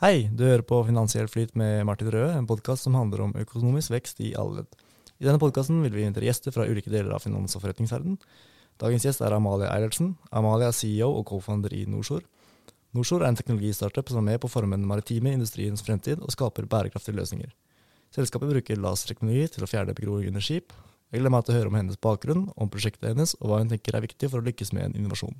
Hei, du hører på Finansiell flyt med Martin Røe, en podkast som handler om økonomisk vekst i alle ledd. I denne podkasten vil vi invitere gjester fra ulike deler av finans- og forretningsverdenen. Dagens gjest er Amalie Eilertsen. Amalie er CEO og co-founder i Nordsjord. Nordsjord er en teknologistartup som er med på å forme den maritime industriens fremtid og skaper bærekraftige løsninger. Selskapet bruker laserteknologi til å fjerne begroing under skip. Jeg gleder meg til å høre om hennes bakgrunn, om prosjektet hennes og hva hun tenker er viktig for å lykkes med en innovasjon.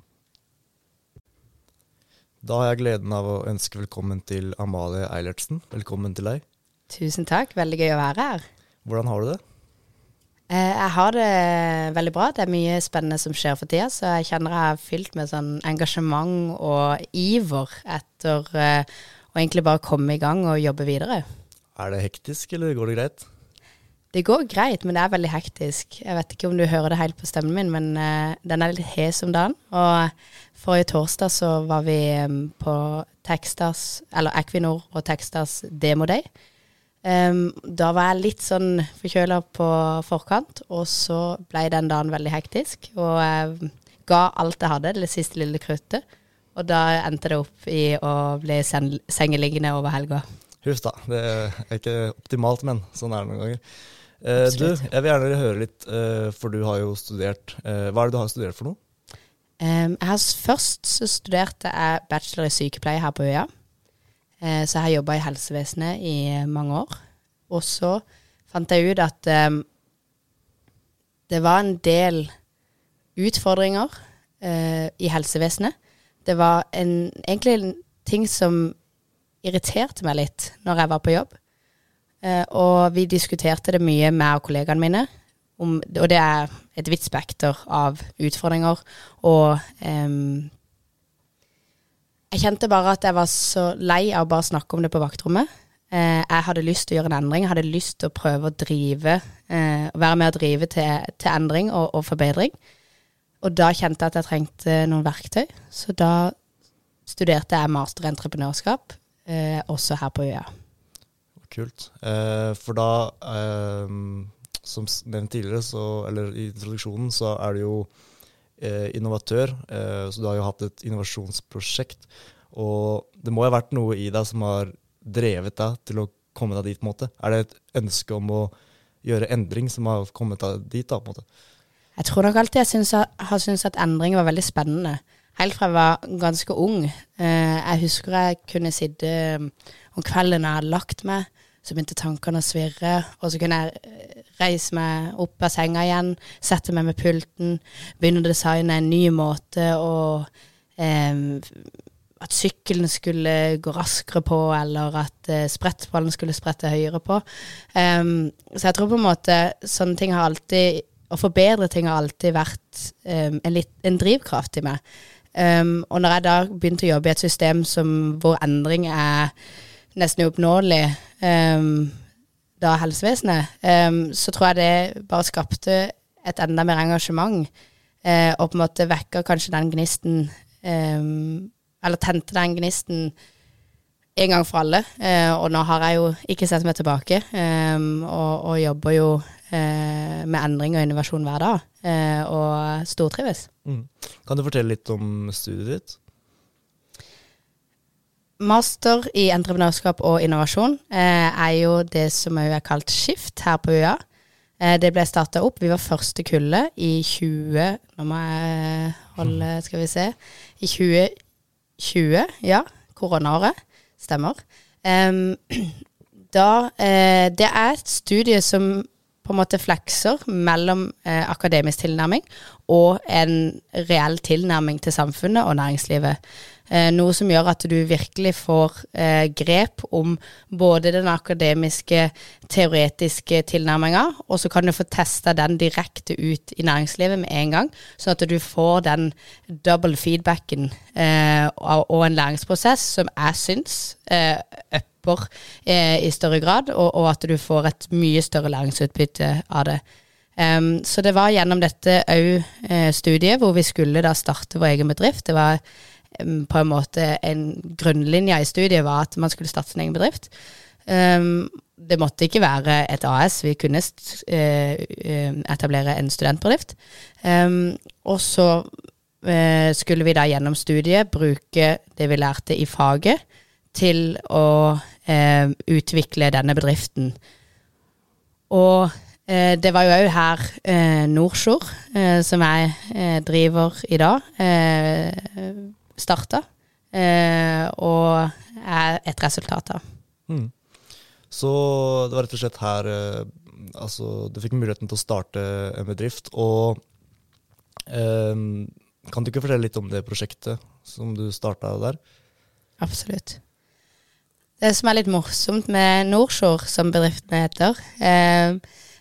Da har jeg gleden av å ønske velkommen til Amalie Eilertsen. Velkommen til deg. Tusen takk, veldig gøy å være her. Hvordan har du det? Eh, jeg har det veldig bra. Det er mye spennende som skjer for tida, så jeg kjenner jeg er fylt med sånn engasjement og iver etter eh, å egentlig bare komme i gang og jobbe videre. Er det hektisk, eller går det greit? Det går greit, men det er veldig hektisk. Jeg vet ikke om du hører det helt på stemmen min, men uh, den er litt hes om dagen. Og forrige torsdag så var vi um, på Textas, eller Equinor og Textas Demo Day. Um, da var jeg litt sånn forkjøla på forkant, og så ble den dagen veldig hektisk. Og jeg ga alt jeg hadde, det siste lille kruttet. Og da endte det opp i å bli sengeliggende over helga. Huff da, det er ikke optimalt, men sånn er det noen ganger. Uh, du, jeg vil gjerne høre litt, eh, for du har jo studert eh, Hva er det du har studert for noe? Um, jeg har først så studerte jeg bachelor i sykepleie her på øya. så jeg har jobba i helsevesenet i mange år. Og så fant jeg ut at um, det var en del utfordringer i helsevesenet. Det var en, egentlig en ting som irriterte meg litt når jeg var på jobb. Uh, og vi diskuterte det mye med kollegaene mine. Om, og det er et vidt spekter av utfordringer. Og um, jeg kjente bare at jeg var så lei av å bare snakke om det på vaktrommet. Uh, jeg hadde lyst til å gjøre en endring. Jeg hadde lyst til å prøve å drive, uh, være med å drive til, til endring og, og, forbedring. Og da kjente jeg at jeg trengte noen verktøy. Så da studerte jeg master i entreprenørskap, også her på øya. Kult. Eh, for da, eh, som nevnt tidligere, så, eller i introduksjonen, så er du jo eh, innovatør. Eh, så du har jo hatt et innovasjonsprosjekt. Og det må jo ha vært noe i deg som har drevet deg til å komme deg dit, på en måte. Er det et ønske om å gjøre endring som har kommet deg dit, da, på en måte? Jeg tror nok alltid jeg synes, har syntes at endring var veldig spennende. Helt fra jeg var ganske ung. Eh, jeg husker jeg kunne sitte om kvelden jeg hadde lagt meg, så begynte tankene å svirre, og så kunne jeg eh, reise meg opp av senga igjen, sette meg med pulten, begynne å designe en ny måte å eh, At sykkelen skulle gå raskere på, eller at eh, sprettballen skulle sprette høyere på. Um, så jeg tror på en måte sånne ting har alltid Å forbedre ting har alltid vært um, en, litt, en, drivkraft i meg. Um, og når jeg da begynte å jobbe i et system som, hvor endring er nesten uoppnåelig um, da helsevesenet, um, så tror jeg det bare skapte et enda mer engasjement. Uh, og på en måte vekker kanskje den gnisten Eller tente den gnisten en gang for alle. Uh, og nå har jeg jo ikke sett meg tilbake, og, og, jobber jo med endring og innovasjon hver dag. og stortrives. Mm. Kan du fortelle litt om studiet ditt? Master i entreprenørskap og innovasjon eh, er jo det som er kalt Skift her på. Eh, det ble starta opp. Vi var første kullet i 20 Nå må jeg holde Skal vi se. I 2020, ja. Koronaåret. Stemmer. Um, da eh, Det er et studie som på en måte flekser mellom eh, akademisk tilnærming og en reell tilnærming til samfunnet og næringslivet. Eh, noe som gjør at du virkelig får eh, grep om både den akademiske, teoretiske tilnærminga, og så kan du få testa den direkte ut i næringslivet med en gang, sånn at du får den double feedbacken eh, og en læringsprosess som jeg syns eh, upper eh, i større grad, og, og, at du får et mye større læringsutbytte av det. Um, så det var gjennom dette òg-studiet, eh, hvor vi skulle da starte vår egen bedrift. Det var på en måte en grunnlinje i studiet var at man skulle starte sin egen bedrift. Um, det måtte ikke være et AS, vi kunne uh, etablere en studentbedrift. Um, og så uh, skulle vi da gjennom studiet bruke det vi lærte i faget, til å eh, utvikle denne bedriften. Og eh, det var jo òg her eh, Nordsjord, eh, som jeg eh, driver i dag, eh, starta. Eh, og er et resultat av. Mm. Så det var rett og slett her altså, du fikk muligheten til å starte en bedrift. Og kan du ikke fortelle litt om det prosjektet som du starta der? Absolutt. Det som er litt morsomt med Nordsjord, som bedriften heter, eh,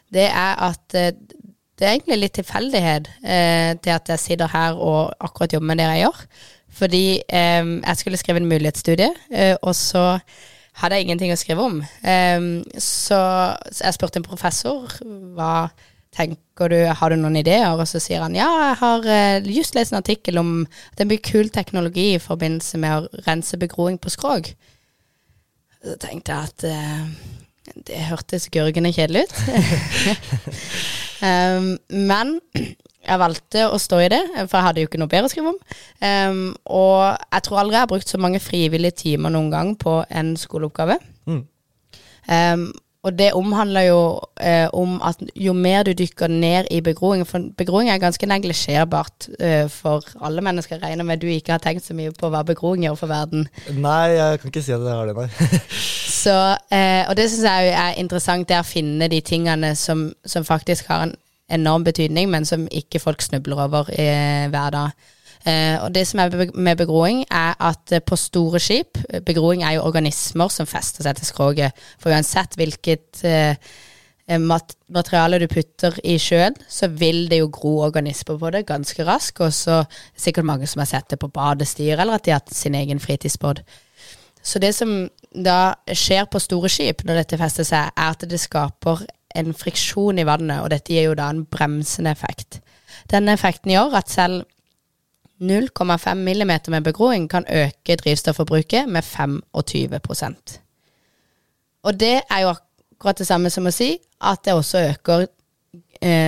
det er at eh, det er egentlig litt tilfeldighet eh, til at jeg sitter her og akkurat jobber med det jeg gjør. Fordi jeg skulle skrive en mulighetsstudie, og så hadde jeg ingenting å skrive om. så, jeg spurte en professor hva tenker du, har du noen ideer? Og så sier han ja, jeg har just lest en artikkel om at det blir kul teknologi i forbindelse med å rense begroing på skrog. Så tenkte jeg at uh, det hørtes gørgende kjedelig ut. um, men jeg valgte å stå i det, for jeg hadde jo ikke noe bedre å skrive om. Um, og jeg tror aldri jeg har brukt så mange frivillige timer noen gang på en skoleoppgave. Mm. Um, og det omhandler jo eh, om at jo mer du dykker ned i begroing For begroing er ganske neglisjerbart eh, for alle mennesker. Regner med du ikke har tenkt så mye på hva begroing gjør for verden. Nei, jeg kan ikke si at jeg har det, nei. så, eh, og det syns jeg er interessant, det er å finne de tingene som, som, faktisk har en enorm betydning, men som ikke folk snubler over eh, hver dag. Uh, og det som er med begroing, er at uh, på store skip Begroing er jo organismer som fester seg til skroget. For uansett hvilket uh, mat materiale du putter i sjøen, så vil det jo gro organismer på det ganske raskt. Og så er sikkert mange som har sett det på badestyr, eller at de har hatt sin egen fritidsbåt. Så det som da skjer på store skip når dette fester seg, er at det skaper en friksjon i vannet, og dette gir jo da en bremsende effekt. Denne effekten gjør at selv 0,5 mm med begroing kan øke drivstofforbruket med 25 Og det er jo akkurat det samme som å si at det også øker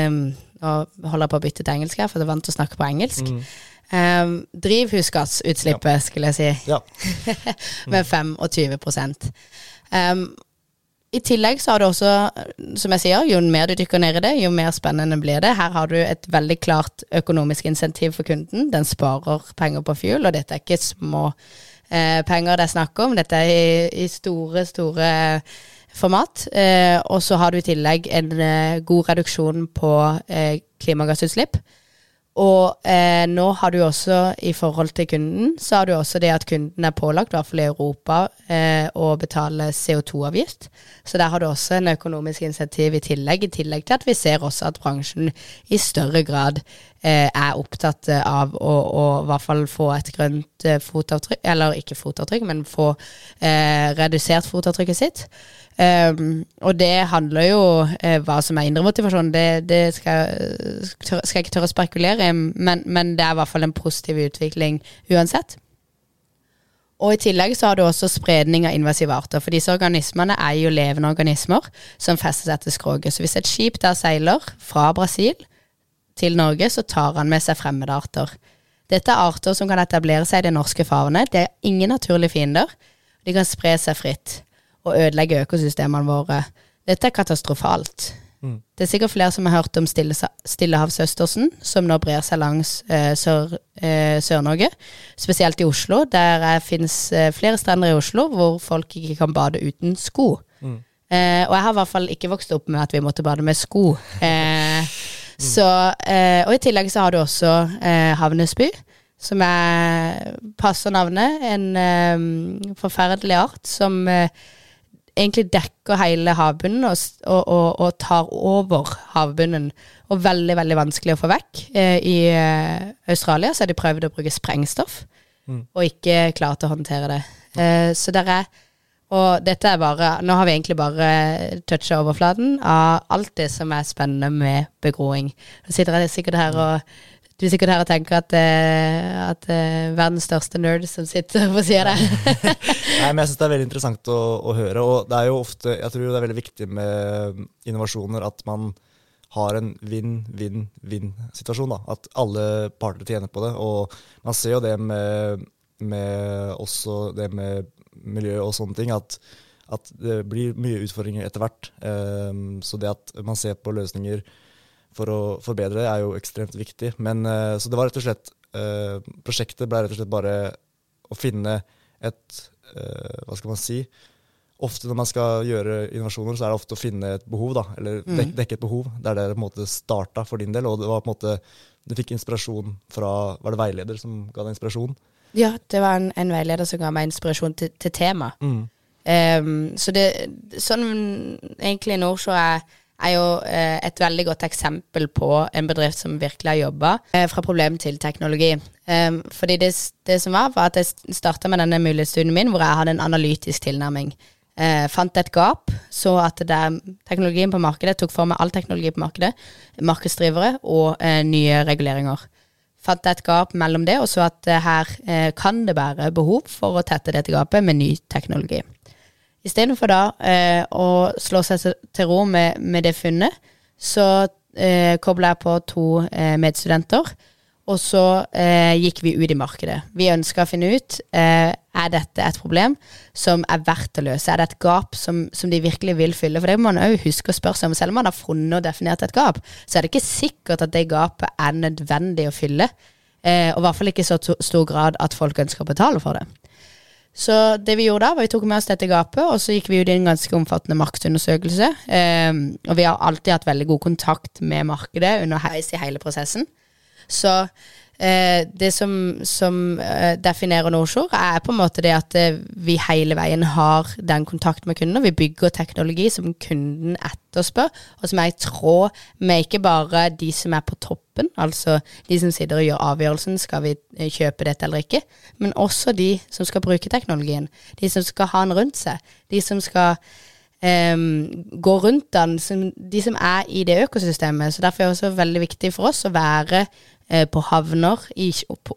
um, Nå holder jeg på å bytte til engelsk her, for det er vant til å snakke på engelsk. Mm. Um, drivhusgassutslippet, ja. skulle jeg si, ja. med 25 um, i tillegg så har du også, som jeg sier, jo mer du dykker ned i det, jo mer spennende blir det. Her har du et veldig klart økonomisk insentiv for kunden. Den sparer penger på fuel, og dette er ikke små eh, penger det er snakk om. Dette er i, i store, store format. Eh, og så har du i tillegg en eh, god reduksjon på eh, klimagassutslipp. Og eh, nå har du også, i forhold til kunden, så har du også det at kunden er pålagt, i hvert fall i Europa, eh, å betale CO2-avgift. Så der har du også en økonomisk insentiv i tillegg, i tillegg til at vi ser også at bransjen i større grad eh, er opptatt av å, å, i hvert fall få et grønt eh, fotavtrykk, eller ikke fotavtrykk, men få eh, redusert fotavtrykket sitt. Um, og det handler jo uh, hva som er indre motivasjon, det, det skal, skal, jeg ikke tørre å spekulere i, men, men, det er i hvert fall en positiv utvikling uansett. Og i tillegg så har du også spredning av invasive arter, for disse organismene er jo levende organismer som fester seg til skroget. Så hvis et skip der seiler fra Brasil til Norge, så tar han med seg fremmede arter. Dette er arter som kan etablere seg i det norske farvannet. Det er ingen naturlige fiender. De kan spre seg fritt og ødelegge økosystemene våre. Dette er katastrofalt. Mm. Det er sikkert flere som har hørt om Stillehavsøstersen, som nå brer seg langs eh, Sør-Norge. Eh, spesielt i Oslo. Der eh, finnes eh, flere strender i Oslo hvor folk ikke kan bade uten sko. Mm. Eh, og jeg har i hvert fall ikke vokst opp med at vi måtte bade med sko. Eh, mm. Så, og i tillegg så har du også Havnesby som er passer navnet. En forferdelig art som uh, egentlig dekker hele havbunnen og, og, og, og, tar over havbunnen. Og veldig, veldig vanskelig å få vekk. Eh, I eh, Australia så har de prøvd å bruke sprengstoff, mm. og ikke klart å håndtere det. Eh, så der er Og dette er bare Nå har vi egentlig bare toucha overflaten av alt det som er spennende med begroing. Nå sitter jeg sikkert her og du er sikkert her og tenker at, det at uh, verdens største nerd som sitter og sier det. Nei, men jeg syns det er veldig interessant å, å, høre. Og det er jo ofte, jeg tror det er veldig viktig med innovasjoner at man har en vinn-vinn-vinn-situasjon. At alle parter tjener på det. Og man ser jo det med, med også det med miljø og sånne ting, at, at det blir mye utfordringer etter hvert. Um, så det at man ser på løsninger for å forbedre det, er jo ekstremt viktig. Men, uh, så det var rett og slett uh, Prosjektet ble rett og slett bare å finne et uh, Hva skal man si? Ofte når man skal gjøre innovasjoner, så er det ofte å finne et behov, da, eller dek, Mm. dekke et behov. Det er det det på en måte starta for din del. Og det var på en måte du fikk inspirasjon fra Var det veileder som ga deg inspirasjon? Ja, det var en, en veileder som ga meg inspirasjon til, til tema. Mm. Um, så det sånn egentlig nå så er, er jo eh, et veldig godt eksempel på en bedrift som virkelig har jobba eh, fra problem til teknologi. Ehm, fordi det, det som var, var at jeg starta med denne mulighetsstudien min hvor jeg hadde en analytisk tilnærming. Eh, fant et gap, så at det, teknologien på markedet tok for meg all teknologi på markedet, markedsdrivere og eh, nye reguleringer fant et gap mellom det, og så at eh, her eh, kan det være behov for å tette dette gapet med ny teknologi. Istedenfor da eh, å slå seg til- ro med, med det funnet, så eh, kobla jeg på to eh, medstudenter, og så eh, gikk vi ut i markedet. Vi ønska å finne ut eh, er dette et problem som er verdt å løse. Er det et gap som, som de virkelig vil fylle? For det må man òg huske å spørre seg om. Selv om man har funnet og definert et gap, så er det ikke sikkert at det gapet er nødvendig å fylle. Eh, og i hvert fall ikke i så to- stor grad at folk ønsker å betale for det. Så det vi gjorde da, var vi tok med oss dette gapet, og så gikk vi ut i en ganske omfattende markedsundersøkelse. Eh, og vi har alltid hatt veldig god kontakt med markedet underveis i hele prosessen. Så eh, det som, som eh, definerer Nordsjord, er på en måte det at eh, vi hele veien har den kontakten med kunden, og vi bygger teknologi som kunden etterspør, og som er i tråd med ikke bare de som er på toppen, altså de som sitter og gjør avgjørelsen, skal vi eh, kjøpe dette eller ikke, men også de som skal bruke teknologien, de som skal ha den rundt seg, de som skal Um, gå rundt den, som, de som er i det økosystemet. Så Derfor er det også veldig viktig for oss å være på havner,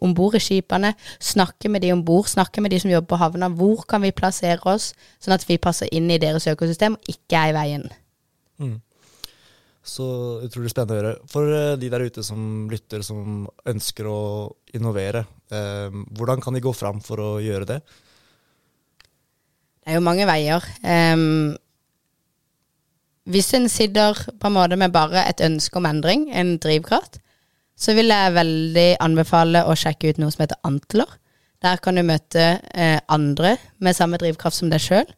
om bord i skipene, snakke med de om bord, snakke med de som jobber på havna. Hvor kan vi plassere oss, sånn at vi passer inn i deres økosystem, og ikke er i veien. Mm. Så utrolig spennende å høre. For eh, de der ute som lytter, som ønsker å innovere, eh, hvordan kan de gå fram for å gjøre det? Det er jo mange veier. Um, hvis en sitter på en måte med bare et ønske om endring, en drivkraft, så vil jeg veldig anbefale å sjekke ut noe som heter Antler. Der kan du møte eh, andre med samme drivkraft som deg sjøl.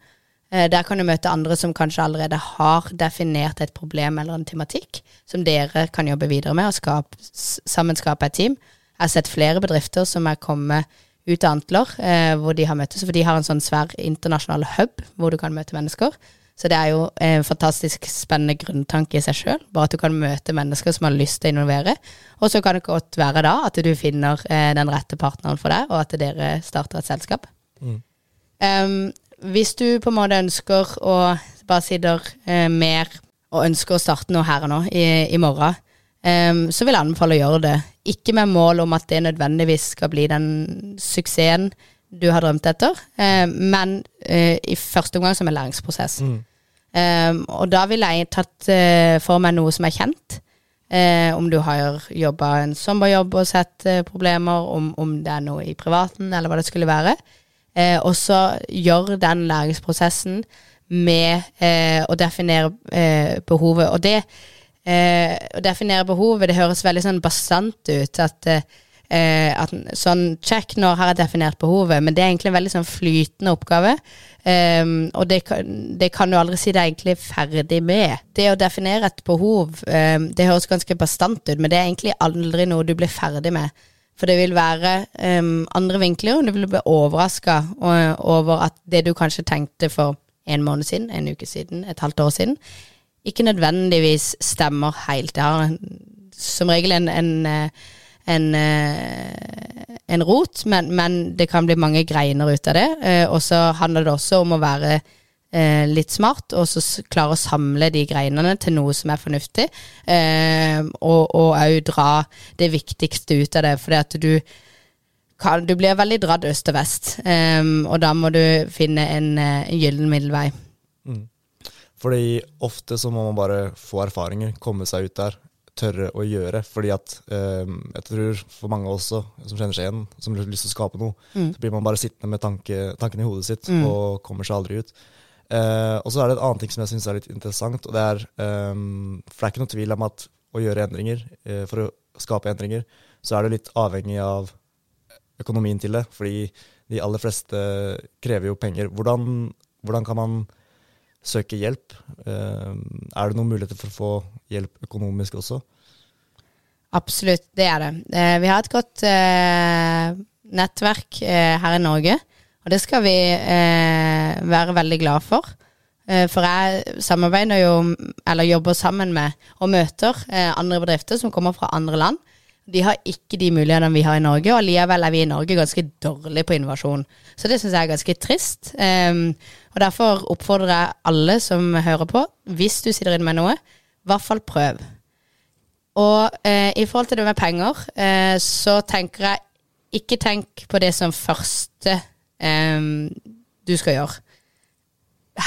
Eh, der kan du møte andre som kanskje allerede har definert et problem eller en tematikk, som dere kan jobbe videre med og skape, sammen skape et team. Jeg har sett flere bedrifter som er kommet ut av Antler, eh, hvor de har møttes, for de har en sånn svær internasjonal hub hvor du kan møte mennesker. Så det er jo en fantastisk spennende grunntanke i seg sjøl, bare at du kan møte mennesker som har lyst til å involvere. Og så kan det godt være da at du finner eh, den rette partneren for deg, og at dere starter et selskap. Mm. Um, hvis du på en måte ønsker å bare sitter eh, mer og ønsker å starte noe her og nå i, i morgen, um, så vil jeg anbefale å gjøre det. Ikke med mål om at det nødvendigvis skal bli den suksessen du har drømt etter, eh, men eh, i første omgang som en læringsprosess. Mm. Um, og da ville jeg tatt uh, for meg noe som er kjent. Uh, om du har jobba en sommerjobb og sett uh, problemer, om, om det er noe i privaten, eller hva det skulle være. Eh, og så gjør den læringsprosessen med eh, å definere eh, behovet. Og det å definere behovet, det høres veldig sånn bastant ut. At, eh, at sånn check, når har jeg definert behovet, men det er egentlig en veldig sånn flytende oppgave. Um, og det det kan du aldri si deg egentlig ferdig med. Det å definere et behov, um, det høres ganske bastant ut, men det er egentlig aldri noe du blir ferdig med. For det vil være um, andre vinkler, og du vil bli overraska over at det du kanskje tenkte for en måned siden, en uke siden, et halvt år siden, ikke nødvendigvis stemmer helt. Det har som regel en, en, eh, en, eh, en rot, men, men det kan bli mange greiner ut av det. Eh, Og så handler det også om å være eh, litt smart, og så klare å samle de greinene til noe som er fornuftig. Og òg dra det viktigste ut av det, fordi at du kan, du blir veldig dratt øst og vest, og da må du finne en, en gyllen middelvei. Mm. Fordi ofte så må man bare få erfaringer, komme seg ut der, tørre å gjøre. Fordi at eh, jeg tror for mange også, som kjenner seg igjen, som har lyst til å skape noe, Mm. så blir man bare sittende med tanke, tankene i hodet sitt Mm. og kommer seg aldri ut. Eh, og så er det et annet ting som jeg syns er litt interessant, og det er eh, For det er ikke noe tvil om at å gjøre endringer, eh, for å skape endringer, så er det litt avhengig av økonomien til det. Fordi de aller fleste krever jo penger. Hvordan, hvordan kan man søke hjelp? Eh, er det noen muligheter for å få hjelp økonomisk også? Absolutt, det er det. Eh, vi har et godt eh, nettverk her i Norge, og det skal vi være veldig glad for. For jeg samarbeider jo, eller jobber sammen med og møter andre bedrifter som kommer fra andre land. De har ikke de mulighetene vi har i Norge, og likevel er vi i Norge ganske dårlige på innovasjon. Så det syns jeg er ganske trist. Um, og derfor oppfordrer jeg alle som hører på, hvis du sitter inne med noe, i hvert fall prøv. Og eh, i forhold til det med penger, eh, så tenker jeg ikke tenk på det som første eh, du skal gjøre.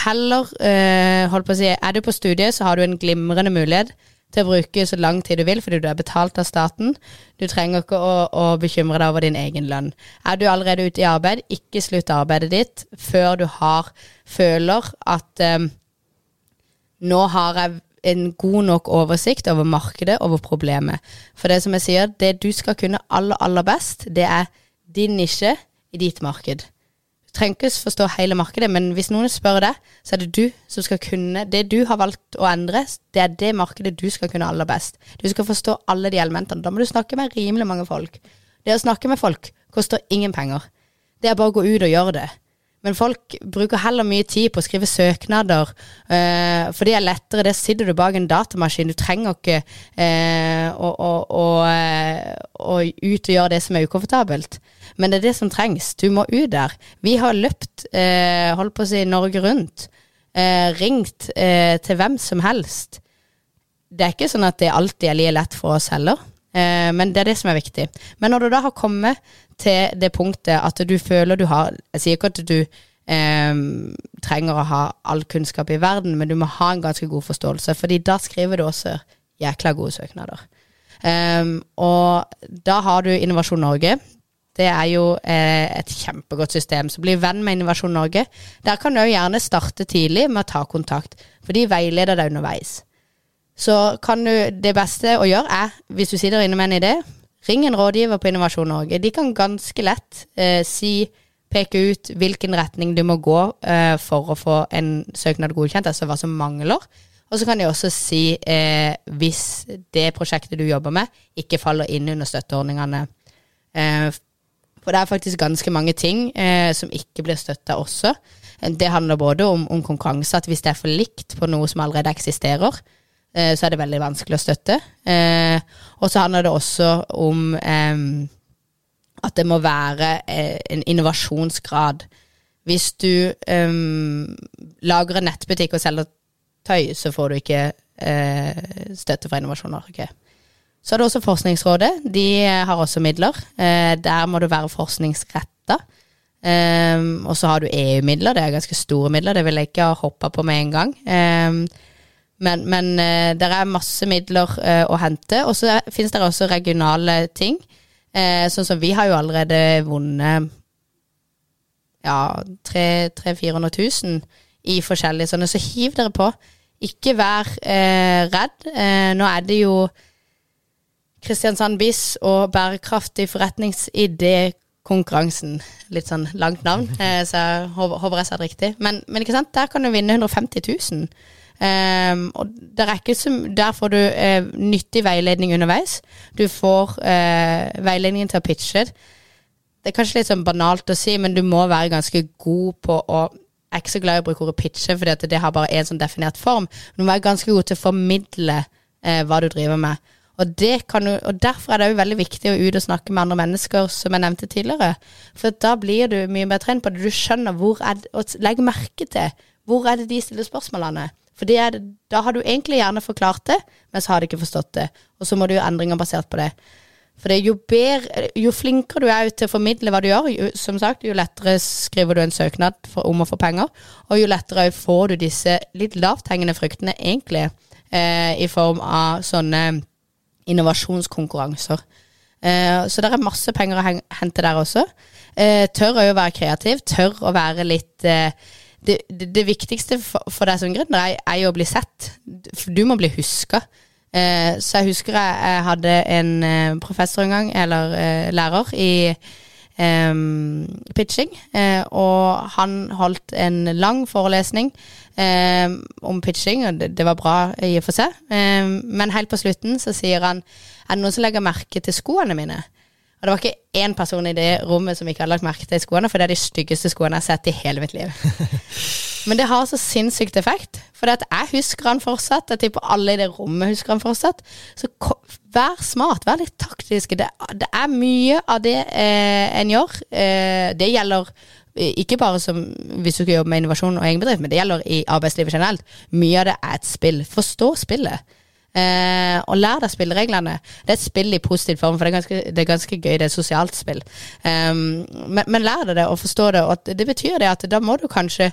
Heller, eh, holdt på å si, er du på studiet, så har du en glimrende mulighet til å bruke så lang tid du vil, fordi du er betalt av staten. Du trenger ikke å, å bekymre deg over din egen lønn. Er du allerede ute i arbeid, ikke slutt arbeidet ditt før du har føler at um, nå har jeg en god nok oversikt over markedet, over problemet. For det som jeg sier, det du skal kunne aller, aller best, det er din nisje i ditt marked. Du trenger ikke forstå hele markedet, men hvis noen spør deg, så er det du som skal kunne Det du har valgt å endre, det er det markedet du skal kunne aller best. Du skal forstå alle de elementene. Da må du snakke med rimelig mange folk. Det å snakke med folk koster ingen penger. Det er bare å gå ut og gjøre det. Men folk bruker heller mye tid på å skrive søknader, eh, for det er lettere. Der sitter du bak en datamaskin. Du trenger ikke eh, å, å, å, eh, å ut og gjøre det som er ukomfortabelt. Men det er det som trengs. Du må ut der. Vi har løpt, eh, holdt på å si, Norge rundt. Eh, ringt eh, til hvem som helst. Det er ikke sånn at det alltid er like lett for oss heller. Men det er det som er viktig. Men når du da har kommet til det punktet at du føler du har Jeg sier ikke at du eh, trenger å ha all kunnskap i verden, men du må ha en ganske god forståelse, fordi da skriver du også jækla gode søknader. Um, og da har du Innovasjon Norge. Det er jo eh, et kjempegodt system. Så bli venn med Innovasjon Norge. Der kan du jo gjerne starte tidlig med å ta kontakt, for de veileder deg underveis. Så kan du, det beste å gjøre er, hvis du sitter inne med en idé, ring en rådgiver på Innovasjon Norge. De kan ganske lett eh, si, peke ut hvilken retning du må gå eh, for å få en søknad godkjent, altså hva som mangler. Og så kan de også si eh, hvis det prosjektet du jobber med, ikke faller inn under støtteordningene. Eh, for det er faktisk ganske mange ting eh, som ikke blir støtta også. Det handler både om, om konkurranse, at hvis det er for likt på noe som allerede eksisterer, eh, så er det veldig vanskelig å støtte. Eh, og så handler det også om at det må være eh, en innovasjonsgrad. Hvis du lager en nettbutikk og selger tøy, så får du ikke eh, støtte fra Innovasjon Norge. Så er det også Forskningsrådet. De eh, har også midler. Der må du være forskningsretta. Um, og så har du EU-midler, det er ganske store midler, det vil jeg ikke ha hoppa på med en gang. Um, men men uh, det er masse midler uh, å hente. Og så finnes det også regionale ting. Uh, sånn som vi har jo allerede vunnet ja, 300 000-400 000 i forskjellige sånne, så hiv dere på. Ikke vær redd. nå er det jo Kristiansand Biss og bærekraftig forretningsidé-konkurransen. Litt sånn langt navn, eh, så jeg håper jeg sa det riktig. Men, men ikke sant, der kan du vinne 150 000. Um, og der, er som, der får du uh, nyttig veiledning underveis. Du får uh, veiledningen til å pitche. Det er kanskje litt sånn banalt å si, men du må være ganske god på å Jeg er ikke så glad i å bruke ordet pitche, for det har bare en sånn definert form. Du må være ganske god til å formidle uh, hva du driver med. Og, du, og, Derfor er det jo veldig viktig å ut og snakke med andre mennesker, som jeg nevnte tidligere. For da blir du mye bedre trent på det. Du skjønner hvor er det, og legger merke til hvor er det de stiller spørsmålene. For det, da har du egentlig gjerne forklart det, men så har de ikke forstått det. Og så må du gjøre endringer basert på det. For det, jo, bedre, jo flinkere du er til å formidle hva du gjør, jo, som sagt, jo lettere skriver du en søknad for, om å få penger, og jo lettere får du disse litt lavthengende fruktene, egentlig, eh, i form av sånne innovasjonskonkurranser. Eh, så det er masse penger å hente der også. Eh, tør å være kreativ, tør å være litt eh, det, det, det, viktigste for, for, deg som gründer er, er, jo å bli sett. Du må bli huska. Eh, så jeg husker jeg, jeg hadde en eh, professor en gang, eller eh, lærer, i pitching. og han holdt en lang forelesning om pitching, og det, det, var bra i og for seg. men helt på slutten så sier han er det noen som legger merke til skoene mine? Og det var ikke én person i det rommet som ikke hadde lagt merke til skoene, for det er de styggeste skoene jeg har sett i hele mitt liv. Men det har så sinnssykt effekt. For jeg husker han fortsatt. Jeg tipper alle i det rommet husker han fortsatt. Så vær smart, vær litt taktisk. Det, det er mye av det eh, en gjør. Eh, det gjelder eh, ikke bare som hvis du skal jobbe med innovasjon og egen bedrift, men det gjelder i arbeidslivet generelt. Mye av det er et spill. Forstå spillet. Eh, og lær deg spillereglene. Det er et spill i positiv form, for det er ganske, det er ganske gøy. Det er et sosialt spill. Um, men, men, lær deg det og forstå det. Og det betyr det at da må du kanskje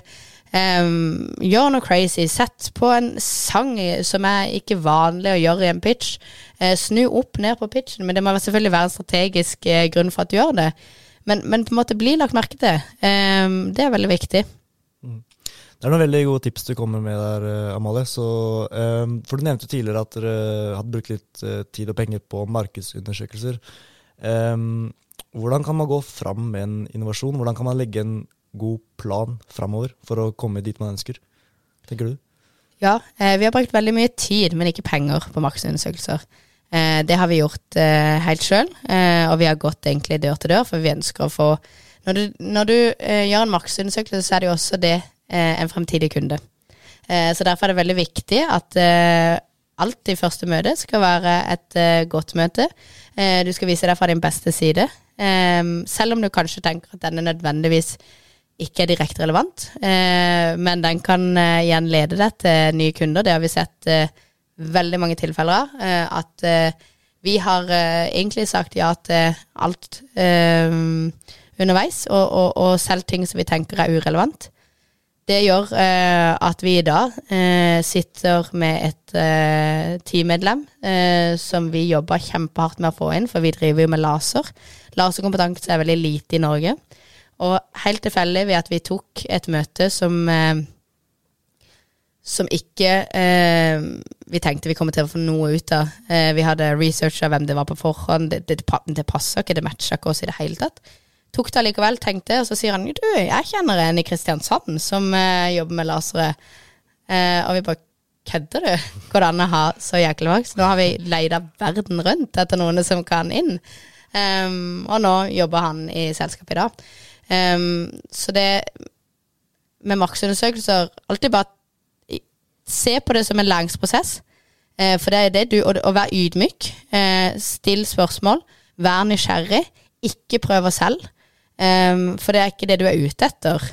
um, gjøre noe crazy. Sett på en sang som er ikke vanlig å gjøre i en pitch. Eh, snu opp ned på pitchen, men det må selvfølgelig være en strategisk eh, grunn for at du gjør det. Men, men, på en måte bli lagt merke til. Um, det er veldig viktig. Det er noen veldig gode tips du kommer med der, eh, Amalie. Så, um, for Du nevnte tidligere at dere hadde brukt litt uh, tid og penger på markedsundersøkelser. Um, hvordan kan man gå fram med en innovasjon? Hvordan kan man legge en god plan framover for å komme dit man ønsker? Tenker du? Ja, eh, vi har brukt veldig mye tid, men ikke penger på markedsundersøkelser. Eh, det har vi gjort eh, helt sjøl, eh, og vi har gått egentlig dør til dør, for vi ønsker å få Når du, når du gjør en markedsundersøkelse, så er det jo også det Eh, en fremtidig kunde. Eh, så derfor er det veldig viktig at eh, alt i første møte skal være et godt møte. Du skal vise deg fra din beste side. Selv om du kanskje tenker at denne nødvendigvis ikke er direkte relevant, men den kan igjen lede deg til nye kunder. Det har vi sett veldig mange tilfeller av. At vi har egentlig sagt ja til alt underveis, og, og, og selv ting som vi tenker er urelevant. Det gjør eh, at vi i dag eh, sitter med et eh, teammedlem eh, som vi jobber kjempehardt med å få inn, for vi driver jo med laser. Laserkompetanse er veldig lite i Norge. Og helt tilfeldig ved at vi tok et møte som eh, som ikke eh, vi tenkte vi kom til å få noe ut av. vi hadde researcha hvem det var på forhånd. Det, det, det passa ikke, det matcha ikke oss i det hele tatt tok det allikevel, tenkte, og så sier han du, jeg kjenner en i Kristiansand som eh, jobber med lasere. Eh, og vi bare kødder du? Går det an å ha så jæklig maks? Nå har vi leita verden rundt etter noen som kan inn. Um, og nå jobber han i selskapet i dag. Um, så det med markedsundersøkelser alltid bare se på det som en læringsprosess. Uh, for det er det du Å være ydmyk, uh, still spørsmål, vær nysgjerrig, ikke prøve selv. Um, for det er ikke det du er ute etter.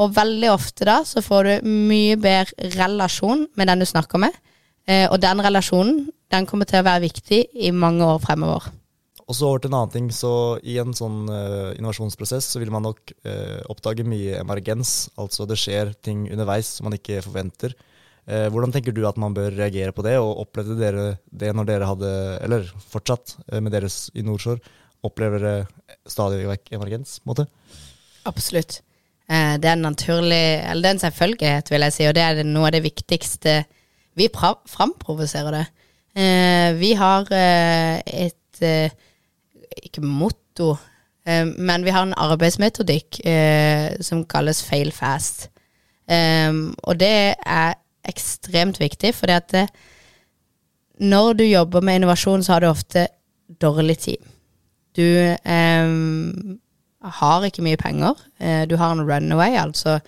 Og veldig ofte da så får du mye bedre relasjon med den du snakker med. Uh, og den relasjonen den kommer til å være viktig i mange år fremover. Og så over til en annen ting. så I en sånn uh, innovasjonsprosess så vil man nok uh, oppdage mye emergens. Altså det skjer ting underveis som man ikke forventer. Hvordan tenker du at man bør reagere på det, og opplevde dere det når dere hadde, eller fortsatt med deres i Nordshore, opplever det stadig vekk emergens? på måte? Absolutt. Eh, det er en naturlig, eller det er en selvfølgelighet, vil jeg si, og det er noe av det viktigste. Vi framprovoserer det. Eh, vi har eh, et ikke motto, men vi har en arbeidsmetodikk som kalles fail fast. Og det er ekstremt viktig, for når du jobber med innovasjon, så har du ofte dårlig tid. Du eh, har ikke mye penger. Eh, du har en runaway, altså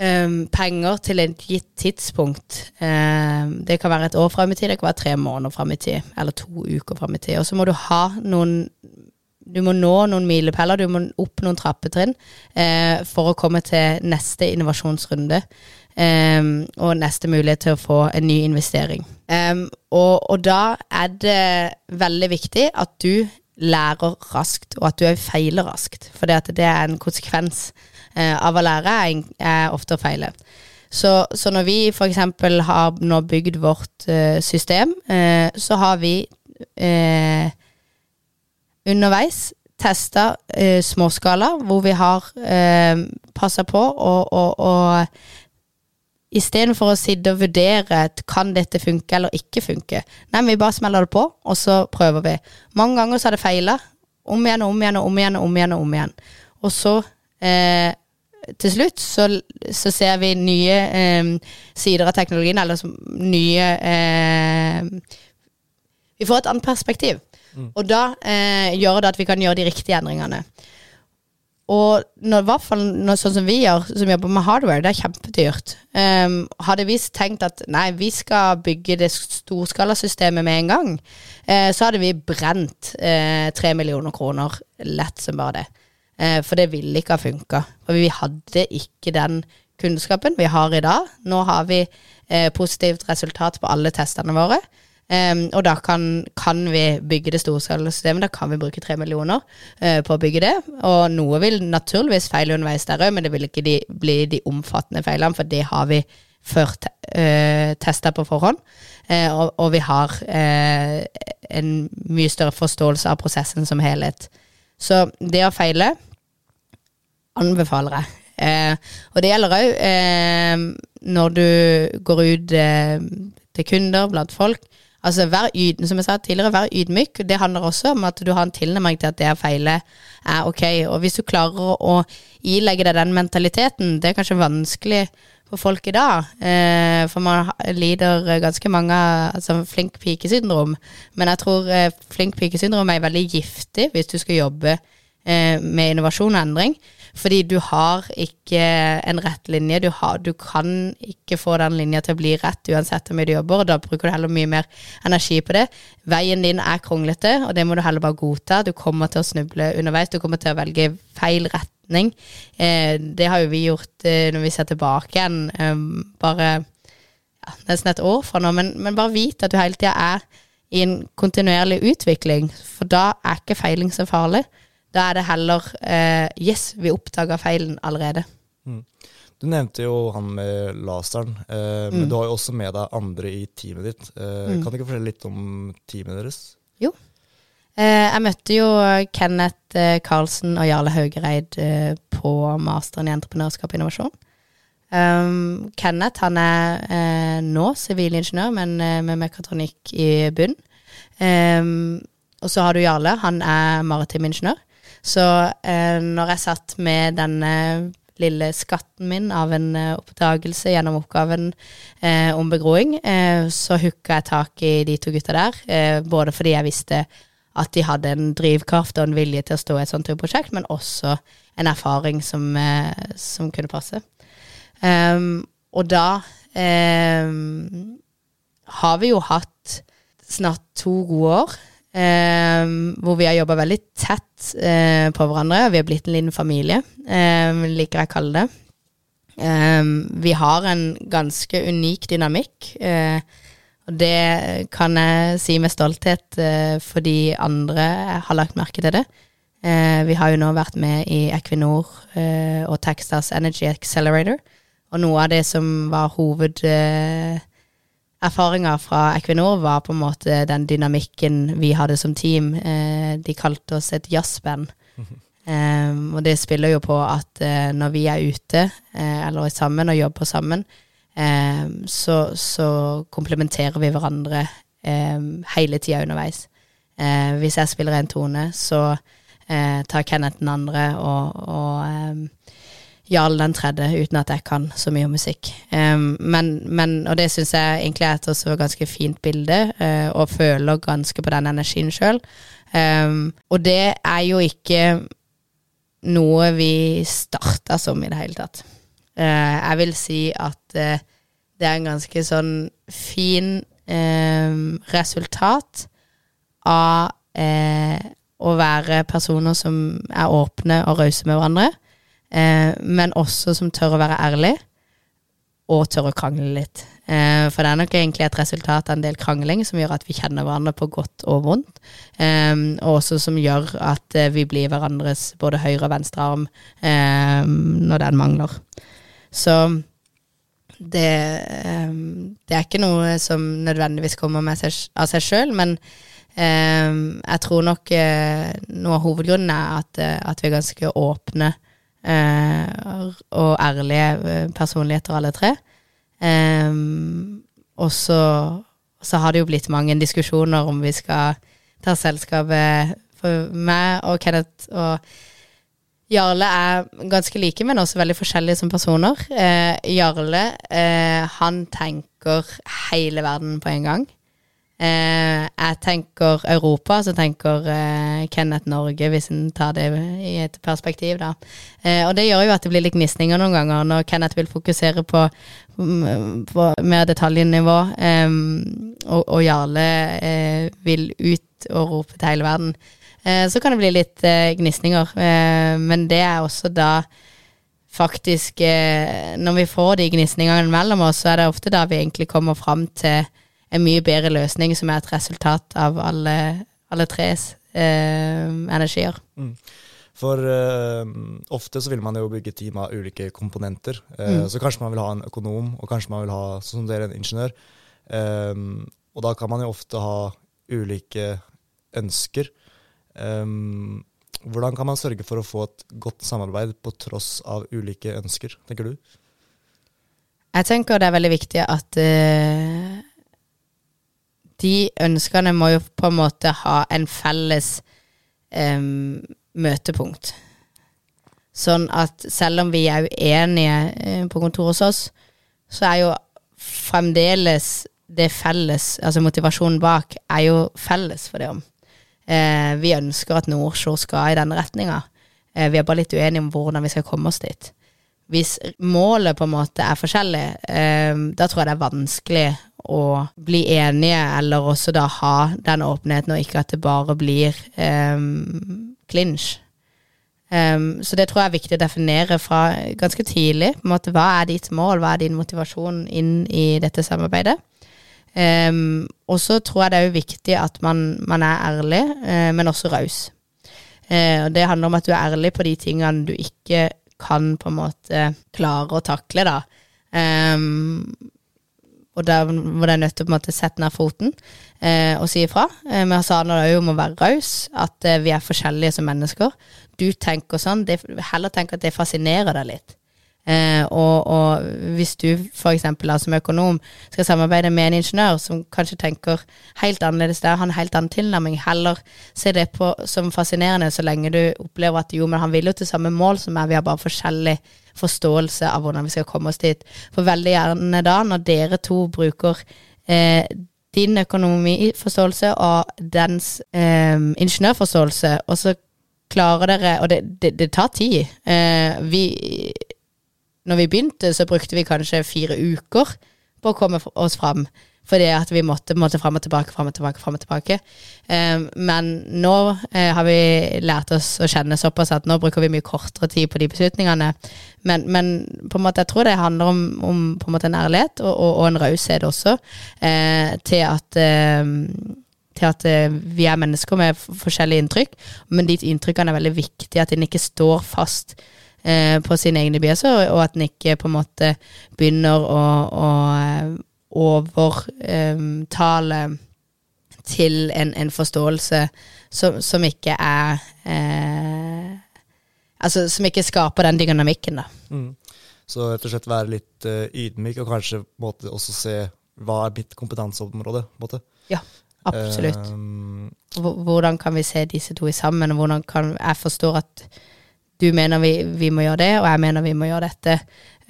eh, penger til et gitt tidspunkt. det kan være et år fram i tid, det kan være tre måneder fram i tid, eller to uker fram i tid. Og så må du ha noen du må nå noen milepæler, du må opp noen trappetrinn eh, for å komme til neste innovasjonsrunde. Um, og neste mulighet til å få en ny investering. Um, og, og, da er det veldig viktig at du lærer raskt, og at du òg feiler raskt. For det, er en konsekvens eh, av å lære, er, ofte å feile. Så, så når vi f.eks. har nå bygd vårt eh, system, eh, så har vi eh, underveis testa eh, småskala, hvor vi har eh, passa på å Istedenfor å sitte og vurdere kan dette funke eller ikke funke. Nei, vi bare smeller det på, og så prøver vi. Mange ganger så har det feila. Om igjen og om igjen og om igjen og om igjen. Og om igjen. Og så eh, til slutt så, så, ser vi nye eh, sider av teknologien, eller som, nye eh, Vi får et annet perspektiv. Mm. Og da eh, gjør det at vi kan gjøre de riktige endringene. Og når, i hvert fall når, sånn som vi gjør, som jobber med hardware, det er kjempedyrt. Um, hadde vi tenkt at nei, vi skal bygge det storskalasystemet med en gang, uh, så hadde vi brent eh, tre uh, millioner kroner lett som bare det. Uh, for det ville ikke ha funka. For vi hadde ikke den kunnskapen vi har i dag. Nå har vi positivt resultat på alle testene våre. Um, og da kan, kan, vi bygge det storskalasystemet. Da kan vi bruke tre millioner uh, på å bygge det. Og noe vil naturligvis feile underveis der òg, men det vil ikke de, bli de omfattende feilene, for det har vi før te, uh, testa på forhånd. Uh, og, og, vi har en mye større forståelse av prosessen som helhet. Så det å feile anbefaler jeg. og det gjelder òg når du går ut til kunder, blant folk Altså, vær yd, som jeg sa tidligere, vær ydmyk. Det handler også om at du har en tilnærming til at det jeg feiler, er ok. Og hvis du klarer å ilegge deg den mentaliteten, det er kanskje vanskelig for folk i dag. Eh, for man lider ganske mange av altså, flink pike-syndrom. Men jeg tror eh, flink pike-syndrom er veldig giftig hvis du skal jobbe med innovasjon og endring. Fordi du har ikke en rett linje. Du, har, du, kan ikke få den linja til å bli rett uansett hvor mye du jobber, og da bruker du heller mye mer energi på det. Veien din er kronglete, og det må du heller bare godta. Du kommer til å snuble underveis, du kommer til å velge feil retning. Eh, det har jo vi gjort eh, når vi ser tilbake igjen, eh, bare ja, nesten et år fra nå, men, men bare vit at du hele tida er i en kontinuerlig utvikling, for da er ikke feiling så farlig. Da er det heller uh, Yes, vi oppdaga feilen allerede. Mm. Du nevnte jo han med laseren, eh, men mm. du har jo også med deg andre i teamet ditt. Eh, mm. Kan du ikke fortelle litt om teamet deres? Jo. Eh, jeg møtte jo Kenneth eh, Karlsen og Jarle Haugereid eh, på masteren i entreprenørskap og innovasjon. Um, Kenneth han er nå sivilingeniør, men med mekatronikk i bunn. Um, og så har du Jarle, han er maritim ingeniør. Så eh, når jeg satt med denne lille skatten min av en eh, oppdagelse gjennom oppgaven eh, om begroing, eh, så hooka jeg tak i de to gutta der. Eh, både fordi jeg visste at de hadde en drivkraft og en vilje til å stå i et sånt prosjekt, men også en erfaring som, eh, som kunne passe. Um, og da um, har vi jo hatt snart to gode år Um, hvor vi har jobba veldig tett uh, på hverandre. Vi har blitt en liten familie, um, liker jeg å kalle det. Um, vi har en ganske unik dynamikk. Uh, og det kan jeg si med stolthet uh, fordi andre har lagt merke til det. vi har jo nå vært med i Equinor og Texas Energy Accelerator. Og noe av det som var hoved erfaringer fra Equinor var på en måte den dynamikken vi hadde som team. Eh, de kalte oss et jazzband. Um, og det spiller jo på at uh, når vi er ute, uh, eller er sammen og jobber sammen, um, så, så komplementerer vi hverandre um, hele tida underveis. Uh, hvis jeg spiller en tone, så tar Kenneth den andre, og, og Jarl den tredje, uten at jeg kan så mye om musikk. Um, men, men, og det syns jeg egentlig er et også ganske fint bilde, uh, og føler ganske på den energien sjøl. Um, og det er jo ikke noe vi starta som i det hele tatt. Uh, jeg vil si at uh, det er en ganske sånn fin resultat av å være personer som er åpne og rause med hverandre eh, men også som tør å være ærlig, og tør å krangle litt. Eh, for det er nok egentlig et resultat av en del krangling som gjør at vi kjenner hverandre på godt og vondt, eh, og også som gjør at eh, vi blir hverandres både høyre og venstre arm eh, når den mangler. Så det, um, det er ikke noe som nødvendigvis kommer seg, av seg sjøl, men jeg tror nok noe av hovedgrunnen er at, at vi er ganske åpne og ærlige personligheter, alle tre. Og så, så, har det jo blitt mange diskusjoner om vi skal ta selskapet for meg og Kenneth og Jarle er ganske like, men også veldig forskjellige som personer. Eh, Jarle, eh, han tenker hele verden på en gang. Eh, jeg tenker Europa, så tenker eh, Kenneth Norge, hvis en tar det i et perspektiv, da. Eh, og det gjør jo at det blir litt gnisninger noen ganger, når Kenneth vil fokusere på, mm, på mer detaljnivå, eh, og, og, Jarle vil ut og rope til hele verden. Eh, så kan det bli litt eh, gnisninger. Eh, men det er også da faktisk Når vi får de gnisningene mellom oss, så er det ofte da vi egentlig kommer fram til en mye bedre løsning som er et resultat av alle, alle tres eh, energier. Mm. For uh, ofte så vil man jo bygge team av ulike komponenter. Uh, mm. Så kanskje man vil ha en økonom, og kanskje man vil ha sånn som dere, en ingeniør. Um, og da kan man jo ofte ha ulike ønsker. Um, hvordan kan man sørge for å få et godt samarbeid på tross av ulike ønsker, tenker du? Jeg tenker det er veldig viktig at uh, de ønskene må jo på en måte ha en felles um, møtepunkt. Sånn at selv om vi er uenige uh, på kontoret hos oss, så er jo fremdeles det felles, altså motivasjonen bak, er jo felles for det om. Eh, vi ønsker at Nordsjø skal i denne retninga. Eh, vi er bare litt uenige om hvordan vi skal komme oss dit. Hvis målet på en måte er forskjellig, eh, da tror jeg det er vanskelig å bli enige, eller også da ha den åpenheten, og ikke at det bare blir klinsj. Um, så det tror jeg er viktig å definere fra ganske tidlig. på en måte, Hva er ditt mål, hva er din motivasjon inn i dette samarbeidet? Um, og så tror jeg det er jo viktig at man, man er ærlig, uh, men også raus. Uh, og det handler om at du er ærlig på de tingene du ikke kan på en måte klare å takle, da. Um, og der det er nødt til å sette ned foten eh, og si ifra. Men så handler det òg om å være raus, at vi er forskjellige som mennesker. Du tenker sånn, det, heller tenk at det fascinerer deg litt. Eh, og, og, hvis du f.eks. som økonom skal samarbeide med en ingeniør som kanskje tenker helt annerledes der, har en helt annen tilnærming, heller se det på som fascinerende så lenge du opplever at jo, men han vil jo til samme mål som meg, vi har bare forskjellig forståelse av hvordan vi skal komme oss dit. For veldig gjerne da, når dere to bruker eh, din økonomiforståelse og dens eh, ingeniørforståelse, og så klarer dere Og det, det, det tar tid. Eh, vi når vi begynte, så brukte vi kanskje fire uker på å komme oss fram. Fordi at vi måtte, måtte fram og tilbake, fram og tilbake, fram og tilbake. Um, men nå eh, har vi lært oss å kjenne såpass at nå bruker vi mye kortere tid på de beslutningene. Men, men på en måte, jeg tror det handler om, om på en måte en ærlighet og, og, og en raushet også, eh, til at eh, til at vi er mennesker med forskjellige inntrykk, men de inntrykkene er veldig viktige. At en ikke står fast eh, på sine egne biaser, og at en ikke på en måte begynner å, å eh, overtale eh, til en, en forståelse som, som, ikke er eh, Altså som ikke skaper den dynamikken, da. Mm. Så rett og slett være litt uh, ydmyk, og kanskje måte, også se hva er mitt kompetanseområde? Måte. Ja, absolutt. Um, hvordan kan vi se disse to sammen, og hvordan kan jeg forstå at du mener vi, vi, må gjøre det, og jeg mener vi må gjøre dette.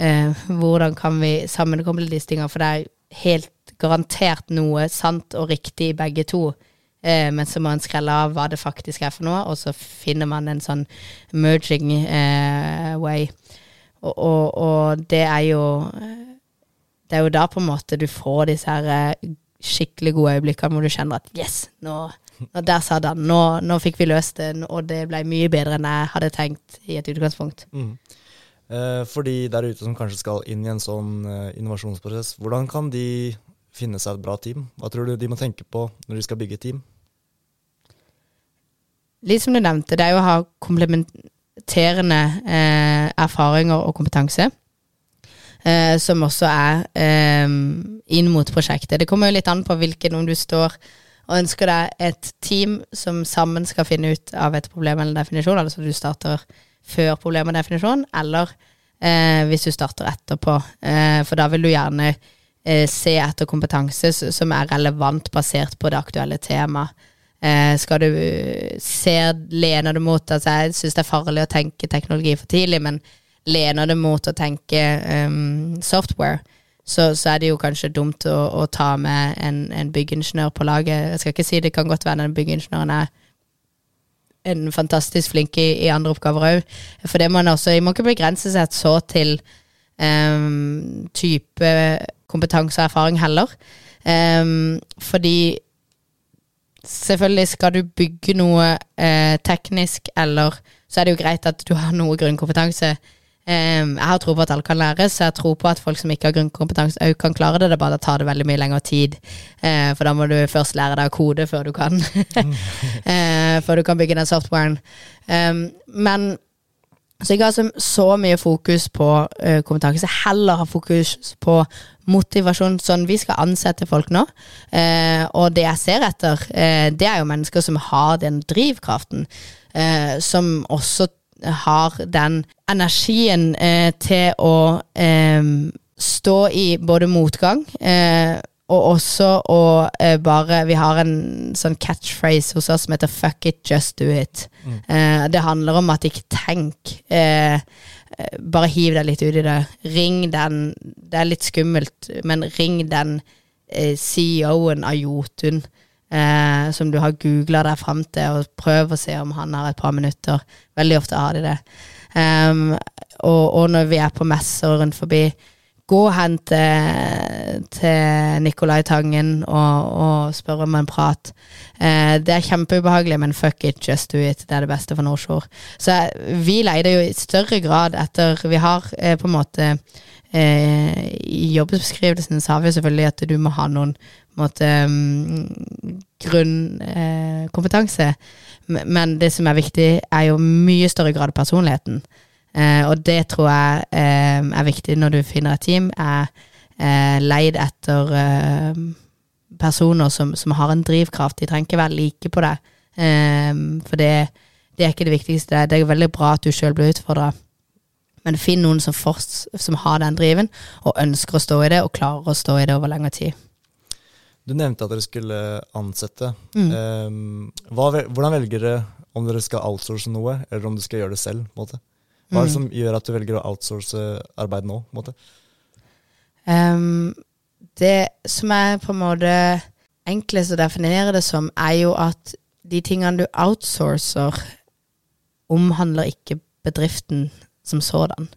Eh, hvordan kan vi sammenkoble disse tingene? For det er helt garantert noe sant og riktig i begge to. Eh, men så må en skrelle av hva det faktisk er for noe, og så finner man en sånn merging eh, way. Og, og, og, det er jo Det er jo da på en måte du får disse her eh, skikkelig gode øyeblikkene hvor du kjenner at yes, nå og der sa han nå, nå fikk vi løst den, og det ble mye bedre enn jeg hadde tenkt i et utgangspunkt. Mm. Eh, for de der ute som kanskje skal inn i en sånn eh, innovasjonsprosess, hvordan kan de finne seg et bra team? Hva tror du de må tenke på når de skal bygge team? Litt som du nevnte, det er jo å ha komplementerende eh, erfaringer og kompetanse. eh, som også er eh, inn mot prosjektet. Det kommer jo litt an på hvilken om du står og ønsker deg et team som sammen skal finne ut av et problem eller definisjon, altså du starter før problem og definisjon, eller eh, hvis du starter etterpå. Eh, for da vil du gjerne eh, se etter kompetanse som er relevant basert på det aktuelle temaet. Eh, skal du se, lener du mot altså Jeg syns det er farlig å tenke teknologi for tidlig, men lener du mot å tenke um, software, så, så, er det jo kanskje dumt å, å ta med en, en byggingeniør på laget. Jeg skal ikke si det kan godt være den byggingeniøren er en fantastisk flink i, i andre oppgaver òg. For det må man også man må ikke begrense seg så til um, type kompetanse og erfaring heller. Um, fordi selvfølgelig skal du bygge noe uh, teknisk, eller så er det jo greit at du har noe grunnkompetanse. Um, jeg har tro på at alle kan lære, så jeg tror på at folk som ikke har grunnkompetanse, òg kan klare det. Det er bare det tar det veldig mye lengre tid. Uh, for da må du først lære deg å kode før du kan uh, Før du kan bygge den softwaren. Um, men så ikke ha så, så, mye fokus på uh, kompetanse, heller ha fokus på motivasjon. Sånn, vi skal ansette folk nå, og det jeg ser etter, det er jo mennesker som har den drivkraften. som også har den energien eh, til å eh, stå i både motgang eh, og også å eh, bare Vi har en sånn catchphrase hos oss som heter 'fuck it, just do it'. Mm. Eh, det handler om at ikke tenk. Eh, bare hiv deg litt ut i det. Ring den Det er litt skummelt, men ring den CEO-en av Jotun eh, som du har googla deg fram til, og prøv å se om han har et par minutter. Veldig ofte har de det. Um, og, og, når vi er på messer rundt forbi, gå hen til, til Nicolai Tangen og, og spør om en prat. Eh, det er kjempeubehagelig, men fuck it, just do it. Det er det beste for Nordsjord. Så vi leide jo i større grad etter Vi har eh, på en måte eh, I jobbeskrivelsen sa vi selvfølgelig at du må ha noen måte, um, grunnkompetanse. Eh, Men det som er viktig, er jo mye større grad personligheten. Eh, og det tror jeg er viktig når du finner et team. Er leid etter personer som, som, har en drivkraft. De trenger ikke være like på. Eh, for det, det, er ikke det viktigste. Det er veldig bra at du sjøl blir utfordra. Men finn noen som, forst, som har den driven, og ønsker å stå i det, og klarer å stå i det over lengre tid. Du nevnte at dere skulle ansette. Mm. Um, hva, hvordan velger dere om dere skal outsource noe, eller om du skal gjøre det selv? Hva er det mm. som gjør at du velger å outsource arbeid nå? Um, det som er på en måte enklest å definere det som, er jo at de tingene du outsourcer, omhandler ikke bedriften som sådan.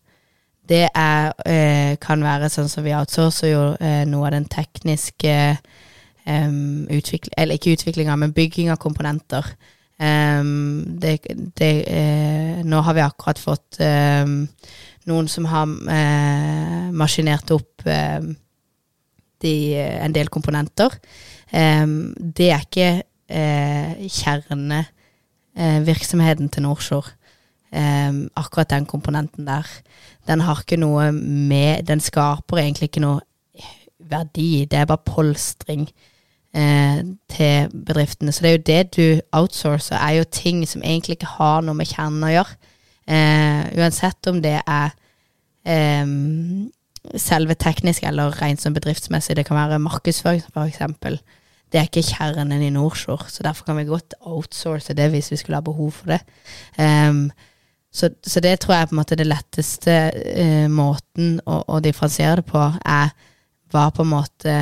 Det er, eh, kan være sånn som vi outsourcer jo eh, noe av den tekniske um, utvikling, Eller ikke utviklinga, men bygging av komponenter. Um, det, det, eh, nå har vi akkurat fått um, noen som har maskinert opp de, en del komponenter. det er ikke kjernevirksomheten til Nordsjord. akkurat den komponenten der. Den har ikke noe med Den skaper egentlig ikke noe verdi. Det er bare polstring eh, til bedriftene. Så det er jo det du outsourcer, er jo ting som egentlig ikke har noe med kjernen å gjøre. Eh, uansett om det er eh, selve teknisk eller rent som bedriftsmessig. Det kan være markedsføring, f.eks. Det er ikke kjernen i Nordsjord, så derfor kan vi godt outsource det hvis vi skulle ha behov for det. Um, så, så, det tror jeg på en måte det letteste uh, måten å, å differensiere det på, er hva på en måte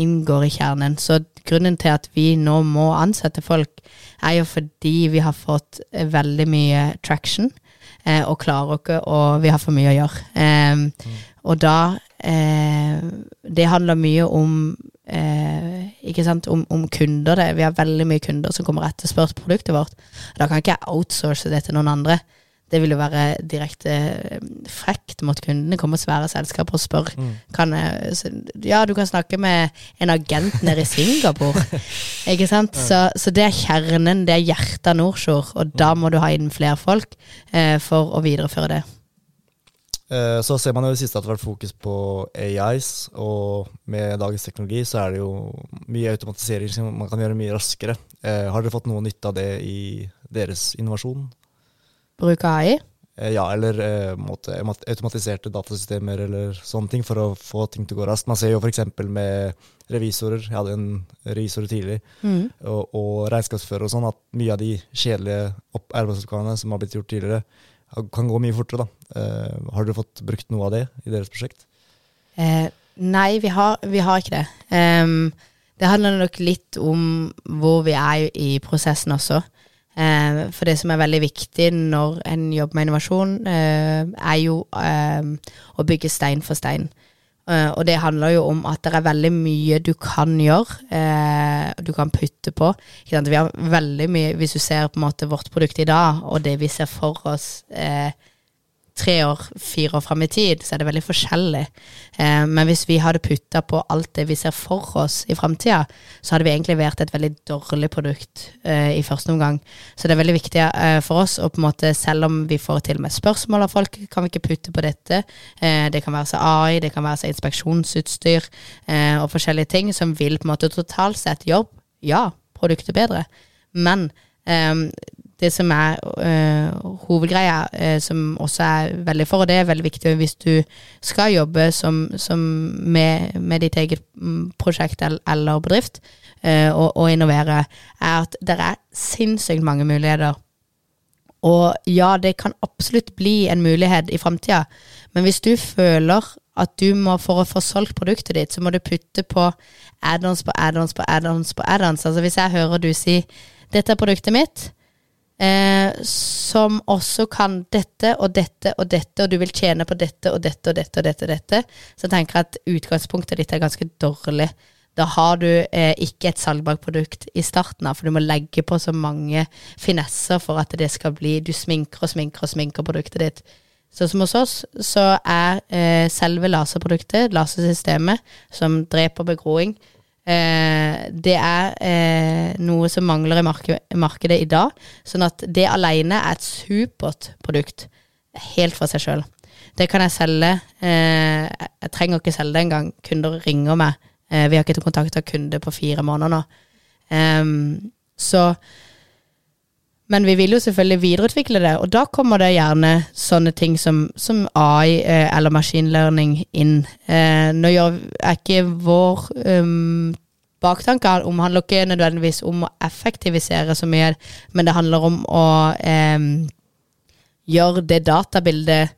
inngår i kjernen. Så grunnen til at vi nå må ansette folk, er jo fordi vi har fått eh, veldig mye traction, eh, og klarer ikke, og vi har for mye å gjøre. Eh, mm. Og da eh, Det handler mye om eh, ikke sant, om, om, kunder. Det. Vi har veldig mye kunder som kommer etterspørt produktet vårt. Da kan ikke jeg outsource det til noen andre. Det vil jo være direkte eh, frekt mot kundene. Komme svære selskaper og spørre mm. kan jeg, Ja, du kan snakke med en agent nede i Singapore. ikke sant? Så, så, det er kjernen, det er hjertet av Nordsjord, og da må du ha inn flere folk eh, for å videreføre det. Eh, Så ser man jo i det siste at det har vært fokus på AIs, og med dagens teknologi så er det jo mye automatisering som man kan gjøre mye raskere. Eh, Har dere fått noe nytte av det i deres innovasjon? Bruk AI. Eh, Ja, eller eh, automatiserte datasystemer eller sånne ting for å få ting til å gå raskt. Man ser jo f.eks. med revisorer, jeg hadde en revisor tidlig, Mm. og, og regnskapsfører og sånn, at mye av de kjedelige arbeidsoppgavene som har blitt gjort tidligere, kan gå mye fortere. da. Eh, har dere fått brukt noe av det i deres prosjekt? Eh, nei, vi har, vi har ikke det. Um, det handler nok litt om hvor vi er i prosessen også. Eh, for det som er veldig viktig når en jobber med innovasjon, eh, er jo eh, å bygge stein for stein. Og det handler jo om at det er veldig mye du kan gjøre, du kan putte på. Vi har veldig mye, Hvis du ser på en måte vårt produkt i dag, og det vi ser for oss eh, tre år, fire år fram i tid, så er det veldig forskjellig. Eh, men hvis vi hadde putta på alt det vi ser for oss i framtida, så hadde vi egentlig vært et veldig dårlig produkt eh, i første omgang. Så det er veldig viktig eh, for oss og på en måte, selv om vi får til med spørsmål av folk, kan vi ikke putte på dette. Eh, det kan være så AI, det kan være så inspeksjonsutstyr eh, og forskjellige ting som vil på en måte totalt sett jobb. Ja, produktet bedre. Men eh, det som er øh, hovedgreia, øh, som også er veldig for, og det er veldig viktig hvis du skal jobbe som, som med, med ditt eget mm, prosjekt eller, bedrift, øh, og, og innovere, er at det er sinnssykt mange muligheter. Og ja, det kan absolutt bli en mulighet i framtida, men hvis du føler at du må, for å få solgt produktet ditt, så må du putte på add-ons på add-ons på add-ons på add-ons. Altså hvis jeg hører du si 'dette er produktet mitt', eh, som også kan dette og dette og dette, og du vil tjene på dette og dette og dette og dette, og dette så tenker jeg at utgangspunktet ditt er ganske dårlig. Da har du eh, ikke et salgbart produkt i starten av, for du må legge på så mange finesser for at det skal bli Du sminker og sminker og sminker produktet ditt. Så som hos oss, så er eh, selve laserproduktet, lasersystemet, som dreper begroing, det er eh, noe som mangler i marke markedet i dag. Sånn at det alene er et supert produkt, helt for seg sjøl. Det kan jeg selge. Eh, jeg trenger ikke selge det engang. Kunder ringer meg. Eh, vi har ikke kontakta kunde på fire måneder nå. Em, så men vi vil jo selvfølgelig videreutvikle det, og da kommer det gjerne sånne ting som, som AI eh, eller machine learning inn. Eh, nå er ikke vår um, baktanke omhandler ikke nødvendigvis om å effektivisere så mye, men det handler om å em, gjøre det databildet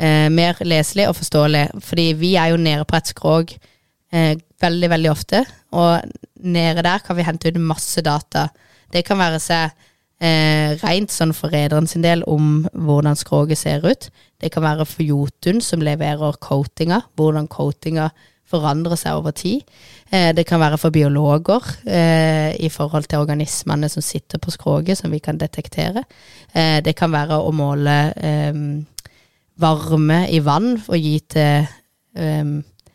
eh, mer leselig og forståelig. Fordi vi er jo nede på et skrog eh, veldig, veldig ofte, og nede der kan vi hente ut masse data. Det kan være seg eh, rent sånn for rederen sin del om hvordan skroget ser ut. Det kan være for Jotun som leverer coatinga, hvordan coatinga forandrer seg over tid. Eh, det kan være for biologer eh, i forhold til organismene som sitter på skroget, som vi kan detektere. Eh, det kan være å måle eh, varme i vann og gi til eh,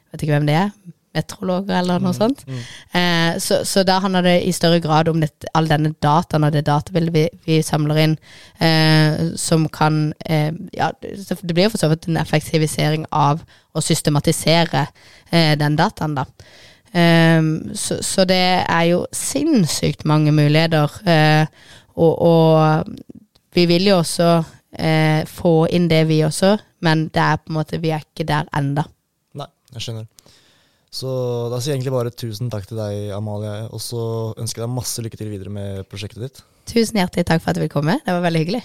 Vet ikke hvem det er. Meteorologer eller noe sånt. Mm. Eh, så, så da handler det i større grad om dette, all denne dataen og det databildet vi, vi samler inn, eh, som kan eh, Ja, det blir jo for så vidt en effektivisering av å systematisere eh, den dataen, da. Eh, så, så det er jo sinnssykt mange muligheter, eh, og, og vi vil jo også få inn det, vi også, men det er på en måte, vi er ikke der enda. Nei, jeg skjønner. Så da sier jeg egentlig bare tusen takk til deg, Amalie, og så ønsker jeg deg masse lykke til videre med prosjektet ditt. Tusen hjertelig takk for at du ville komme. Det var veldig hyggelig.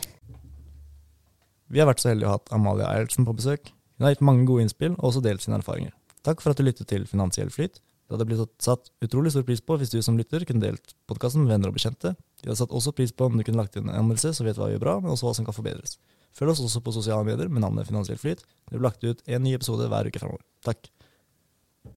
Vi har vært så heldige å ha hatt Amalie Eilertsen på besøk. Hun har gitt mange gode innspill, og også delt sine erfaringer. Takk for at du lyttet til Finansiell flyt. Det hadde blitt satt utrolig stor pris på hvis du som lytter kunne delt podkasten med venner og bekjente. Vi hadde satt også pris på om du kunne lagt inn en anmeldelse, så vet hva vi gjør bra, men også hva som kan forbedres. Følg oss også på sosiale medier med navnet Finansiell flyt. Det blir lagt ut en ny episode hver uke framover. Takk.